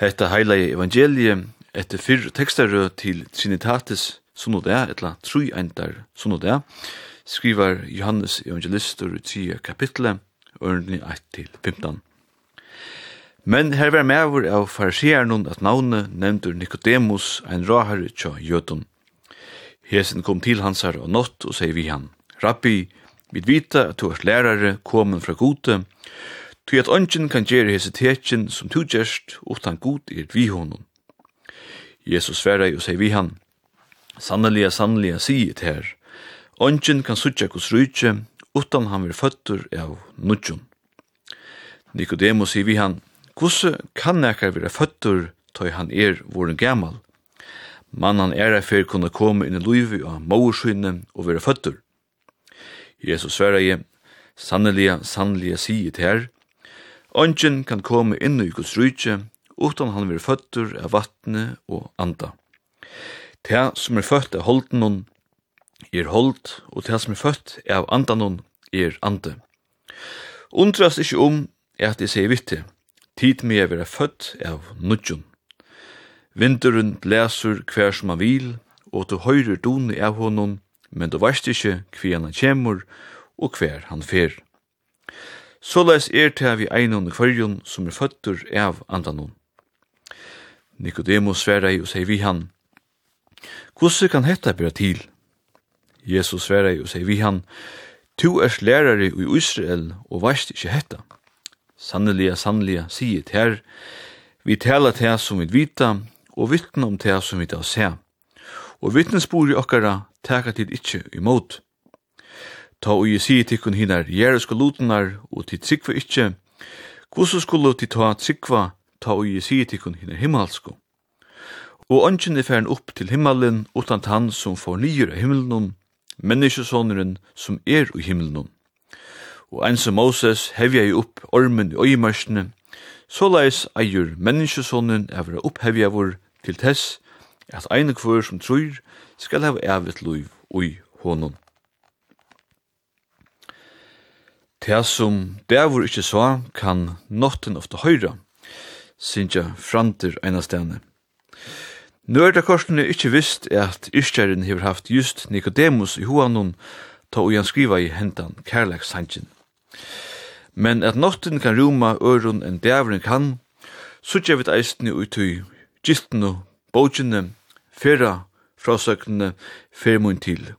Hetta heila evangelie etter fyrr tekstarø til Trinitatis sunnodea, etla truendar sunnodea, skrivar Johannes evangelistur i 10 kapitlet, ørni 1-15. Men her var meður av fariseren at navne nevndur Nikodemus ein rahar tja jötun. Hesen kom til hansar og nått og sier vi han, Rabbi, vi vita at du er lærare komen fra gode, Tu at ongen kan gjere hese tekin som tu gjerst, utan god er vi honom. Jesus sverra og seg vi han, Sanneliga, sanneliga, siget her, ongen kan sutja hos rujtje, utan han vir fötter av nudjon. Nikodemus sier vi han, Gusse kan nekar vire fötter, tøy han er voren gammal. Mannan er er fyrir kunne komme inn i luivi av maursynne og vire fötter. Jesus sverrei, sanneliga, sanneliga, siget her, Ongen kan komme inn i Guds rydje, utan han vil føtter av vattne og anda. Det som er født av holden hon, er hold, og det som er født av andan hon, er ande. Undras ikkje om at jeg sier vitte, tid med jeg vil født av nudjon. Vinderen blæser hver som han vil, og du høyrer doni av honom, men du veist ikkje hver han kjemur og hver han fer. Såleis er til vi einon i kvarjon som er føtter av andanon. Nikodemus sverrei og sier vi han, Hvordan kan hetta bera til? Jesus sverrei og sier vi han, Tu er lærare i Israel og veist ikkje hetta. Sanneliga, sanneliga, sier til her, vi tala til som vi vita, og vittna om til som vi da se. Og vittnesbori okkara teka til ikkje imot. Ta og jeg sier tikkun hinar jæreske lutenar og til tryggva ikkje, hvordan skulle til ta tryggva ta og jeg sier tikkun hinar himmelsko? Og ønsken er færen opp til himmelen utan han som får nyer av himmelen, menneskesåneren som er i himmelen. Og en som Moses hevja i opp ormen i øyemarsene, såleis eier menneskesåneren er å opphevja vår til tess, at ein kvør som trur skal hava evet liv oi honom. Det som dævur ikkje så, kan notten ofta høyra, sinja frantir einastane. Nå er det korsene ikkje visst at Iskjæren hever haft just Nikodemus i hoanon ta og skriva i hentan kærlekshansin. Men at notten kan roma øron enn dævren kan, suttja vi eisne ut i gistene, bogene, fyrra, frasøkene, fyrmun til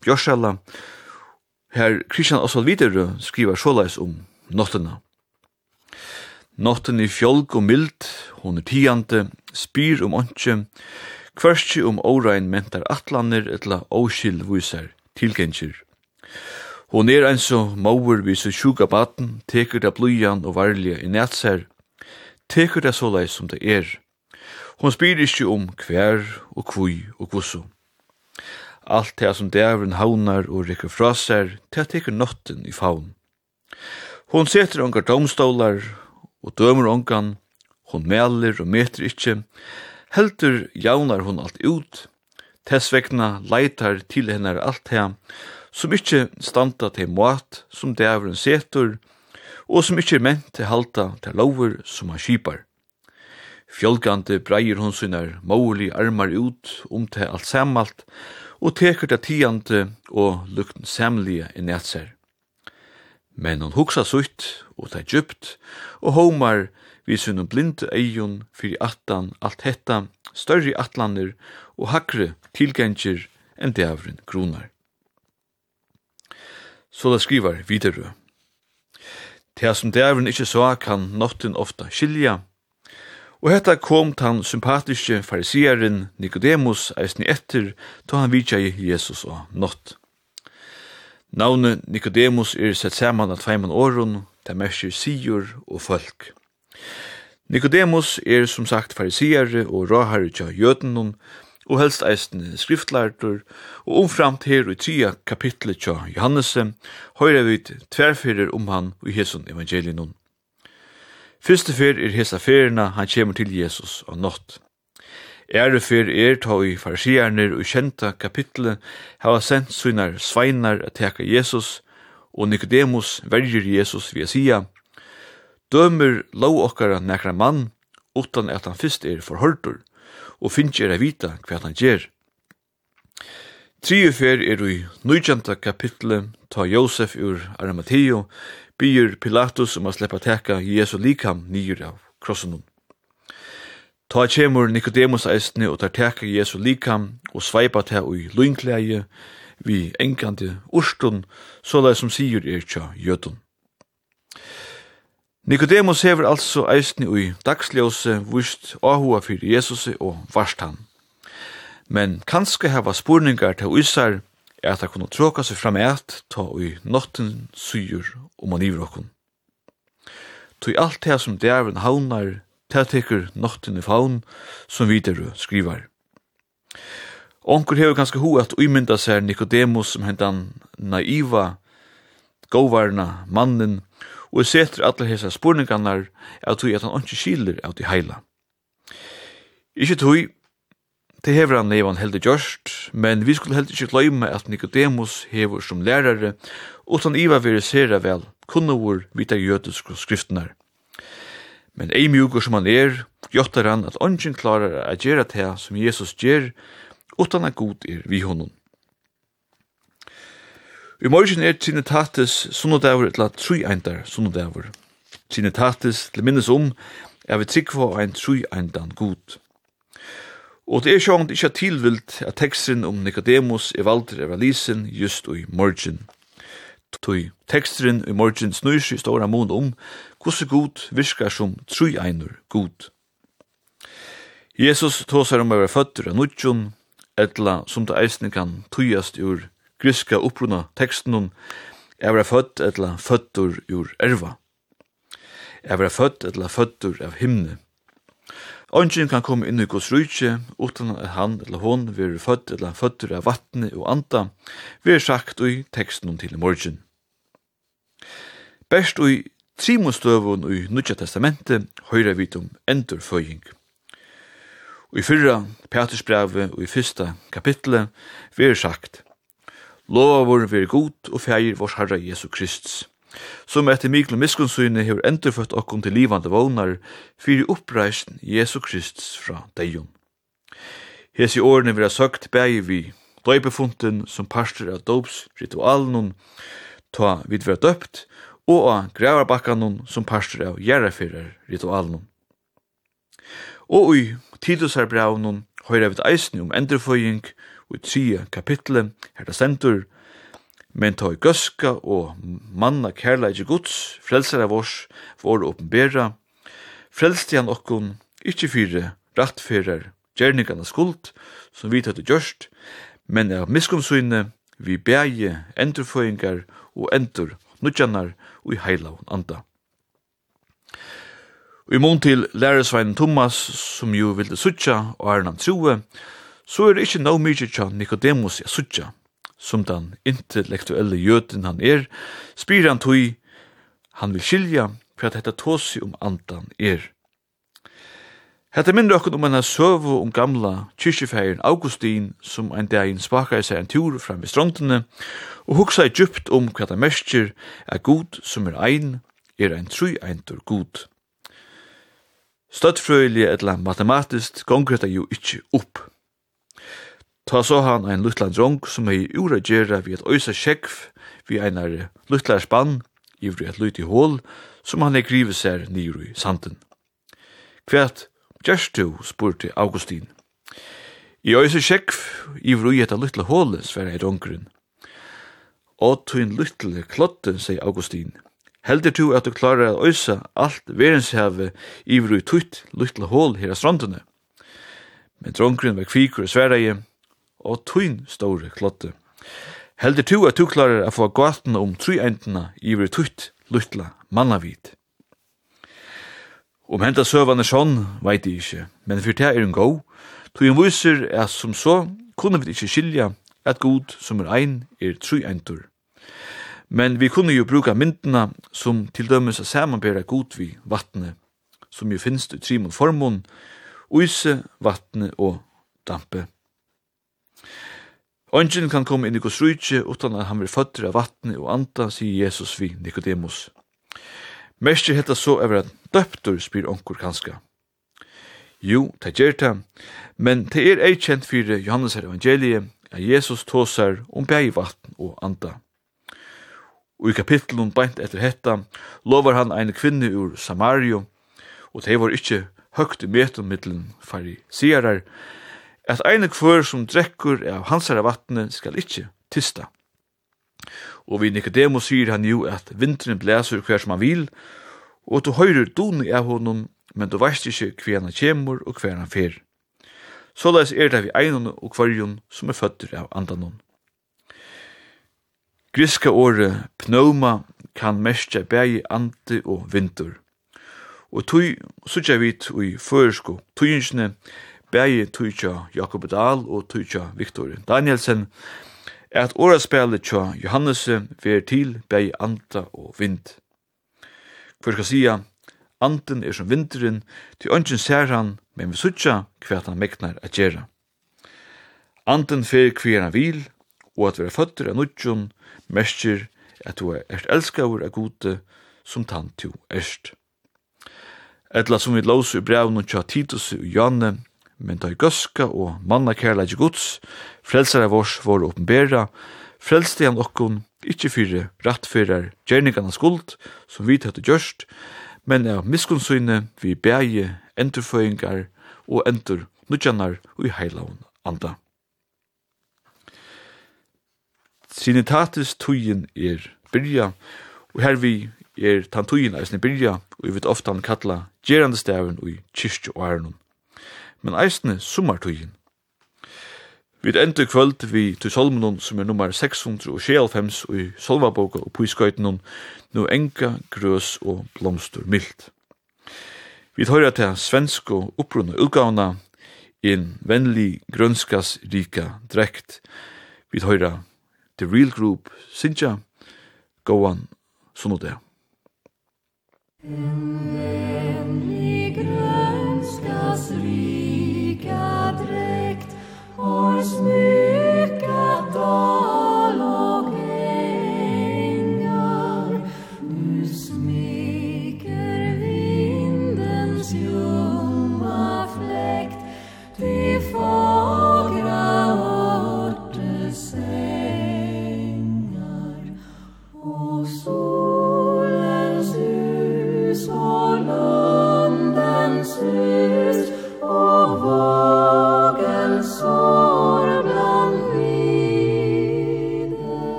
Bjørsala, Her Christian Oswald Widerøe skriver såleis om nottena. Notten i fjolg og mild, hon er tiante, spyr om åndsje, kvarskje om årein mentar atlaner etla åskild viser tilgjengjir. Hon er ein så mauer vi så sjuka baten, teker det blujan og varlige i nætser, teker det såleis som det er. Hon spyr ikkje om hver og kvui og kvussu. Alt det som dævren haunar og rikker fra seg, det teker notten i faun. Hon setter ongar domstolar og dømer ongan, hon meler og meter ikkje, heldur jaunar hon alt ut, tess vegna leitar til hennar alt det, som ikkje standa til mat som dævren setur, og som ikkje er ment til halta til lover som han skipar. Fjolgande breier hon synar mauli armar ut om til alt sammalt, og teker det tiante og lukten samlige i netser. Men hon hugsa sutt og ta djupt, og homar vi sunnum blinde eion fyrir attan alt hetta, større atlaner og hakre tilgengir enn dævren kronar. Så da skriver videre. Det som dævren ikkje så kan notten ofta skilja, Og hetta kom tann sympatiske fariseren Nikodemus eisni etter, ta han vidja i Jesus og nått. Navne Nikodemus er sett saman av tveiman åren, det merker sigur og folk. Nikodemus er som sagt farisere og råhare tja jødenon, og helst eisne skriftlærdur, og omframt her i tria kapitlet tja Johannese, høyre vi tverfirer om han i Jesu evangelinon. Fyrste fyr er hesa ferina han kjemur til Jesus og nått. Ære fyr er ta i farsierne og kjenta kapitlet hava sendt sunar sveinar a teka Jesus, og Nikodemus verger Jesus via sia, dømer lov okkara nekra mann, utan at han fyrst er forhørtur, og finnjer a vita hva han gjer. Triufer er i nøyjanta kapitlet ta Josef ur Arimateo, byr Pilatus om um a sleppa teka Jesu likam nyr av krossenum. Ta kjemur Nikodemus eisne og tar teka Jesu likam og sveipa ta ui luinkleie vi engande urstun, såleis som sigur er tja jötun. Nikodemus hever altså eisne ui dagsljóse vust ahua fyrir Jesus og varst han. Men kanskje hava spurningar til uisar er at han kunne tråka seg fram et, ta ui notten syur og man okkun. Tui alt det som djævren haunar, ta tekur notten i faun, som videre skrivar. Onkur hefur ganske hu at uimynda seg Nikodemus som hentan naiva, gåvarna, mannen, og setter alle hese spurningarnar av tog at han ikke skiler av de heila. Ikke tog, Det hever han levan heldig gjørst, men vi skulle heldig ikke gløyme at Nikodemus hever som lærare, han iva verisera vel, kunne vår vita jødisk skriftene. Men ei mjukur som han er, gjøttar han at ongen klarar a gjera det som Jesus gjer, utan at god er vi honom. I morgen er Trinitatis sunnodavur etla trueindar sunnodavur. Trinitatis til minnes om er vi trikva ein trueindan god. Og det er sjånt ikkje tilvilt at teksten om Nicodemus er valgt evangelisen just i morgen. Tui teksten i morgen snur seg stora mån om hvordan god virkar som tru einur god. Jesus tåsar om å være føtter av nudjon, etla som det eisne kan tujast ur griska uppruna teksten om er være født etla føtter ur erva. Er være født etla føtter av himne. Ongen kan komme inn i Guds rujtje, utan at han eller hon vil født eller fødder av vattne og anda, veru sagt i teksten til morgen. Best i trimostøvun i Nudja Testamentet høyra vi om endurføying. Og i fyrra Petersbrevet og i fyrsta kapitlet veru sagt, Lova vår veru god og feir vårs Herre Jesu Kristus som etter Mikkel Miskunnsyne hefur endurfødt okkum til livande vågnar fyrir uppreist Jesu Kristus fra deion. Hesi årene vera søgt bægi vi døypefunten som parster av dopes ritualen ta vid vera døpt og av grævarbakkanon som parster av gjerraferar ritualen. Og ui tidusarbraunon høyra vid eisne om endurføying og i tria kapitlet her det sentur, Men ta i gøska og manna kærleik gods, frelsere vårs, vår åpenbæra, frelste han okkon, ikkje fire, rattferer, gjerningarna skuld, som vi tatt gjørst, men av miskomsyne, vi bæje, endurføyngar og endur, nudjanar og i heila anda. Og i mån til læresveinen Thomas, som jo vilde sutja og er han troe, så er det ikkje no mykje tja Nikodemus i sutja, som den intellektuelle jøden han er, spyr han tog, han vil skilja for at dette tåsi om andan er. Hette mindre okkur om en søvu om gamla kyrkjefeiren Augustin, som en dag spakar seg en tur fram i strondene, og hugsa djupt om hva det mestjer er god som er ein, er ein tru eintur god. Støttfrøylig etla matematisk gonger det jo ikkje opp. Ta så han ein lutla drong som hei ura gjerra vi et øysa sjekv vi einar lutla spann ivri et luti hål som han hei grive seg nyru i sanden. Kvært, gjerst du, spurte Augustin. I øysa sjekv ivri i et lutla hål sver ei drongren. Og tuin lutla klotten, sier Augustin. Helder du at du klarar at øysa alt verenshavet ivri i tutt lutla hål her av strandene? Men drongren var kvikur og sverreie, og tøyn store klotte. Heldur tu at du klarer at få gaten om tru endene iver tutt, luttla, mannavit. Om henta søvan er sånn, veit jeg ikkje, men fyrir det er en god, tu en viser er som så, kunne vi ikkje skilja at god som er ein er tru endur. Men vi kunne jo bruka myndina som til dømes a samanbera god vi vattne, som jo finnst i trimon formon, uise, vattne og dampe. Ongen kan komme inn i Guds rydje utan at han blir føtter av vattnet og anda, sier Jesus vi Nikodemus. Mestje hetta så over at døptur spyr onkur kanska. Jo, det gjør det, men det er ei kjent for Johannes evangeliet at Jesus tåsar om bæg vatten og anda. Og i kapitlet beint etter hetta lovar han ein kvinne ur Samario, og det var ikkje høgt i meten mittelen at eine kvør som drekkur av hansara vatne skal ikkje tysta. Og vi Nicodemus sier han jo at vinteren blæser hver som han vil, og du høyrer doni av honom, men du veist ikkje hver han kjemur og hver han fer. Såleis er det vi einane og kvarjon som er føtter av andanon. Griska året pneuma kan mestja bægi andi og vindur. Og tui, sutja vit ui føresko, tujinsne, bægi tujtja Jakob Dahl og tujtja Viktor Danielsen, at åraspelet tja Johannes ver til bægi anda og vind. Hvor skal sia, anden er som vinteren, til ønsken ser han, men vi sutja hva han meknar at gjera. Anden fer hver han vil, og at vera føtter av nudjon, mersker at du er elskavur av gode, som tant jo erst. Etla som vi låser i brevn og tja Titus og Janne, men da i gøska og manna kærleik gods, frelsar av oss vår åpenbæra, frelste han okkon, ikkje fyre rattfyrar gjerningarna skuld, som vi tatt gjørst, men av miskunnsyne vi bæge endurføyngar og endur nudjanar og i heilavn anda. Sinitatis tujen er byrja, og her vi er tantujen eisne byrja, og vi vet ofta han kalla gerandestaven og i kyrkje og ærenom men eisne summartøyen. Vi endur kvöld vi til Solmonon som er nummer 695 og i Solvaboka og Puiskøytenon, nu enga, grøs og blomstur mildt. Vi tar til svensk og opprunna utgavna en vennlig grønskas rika drekt. Vi tar The Real Group, Sinja, Goan, Sunodea. En vennlig grønskas rika Vår smycka dag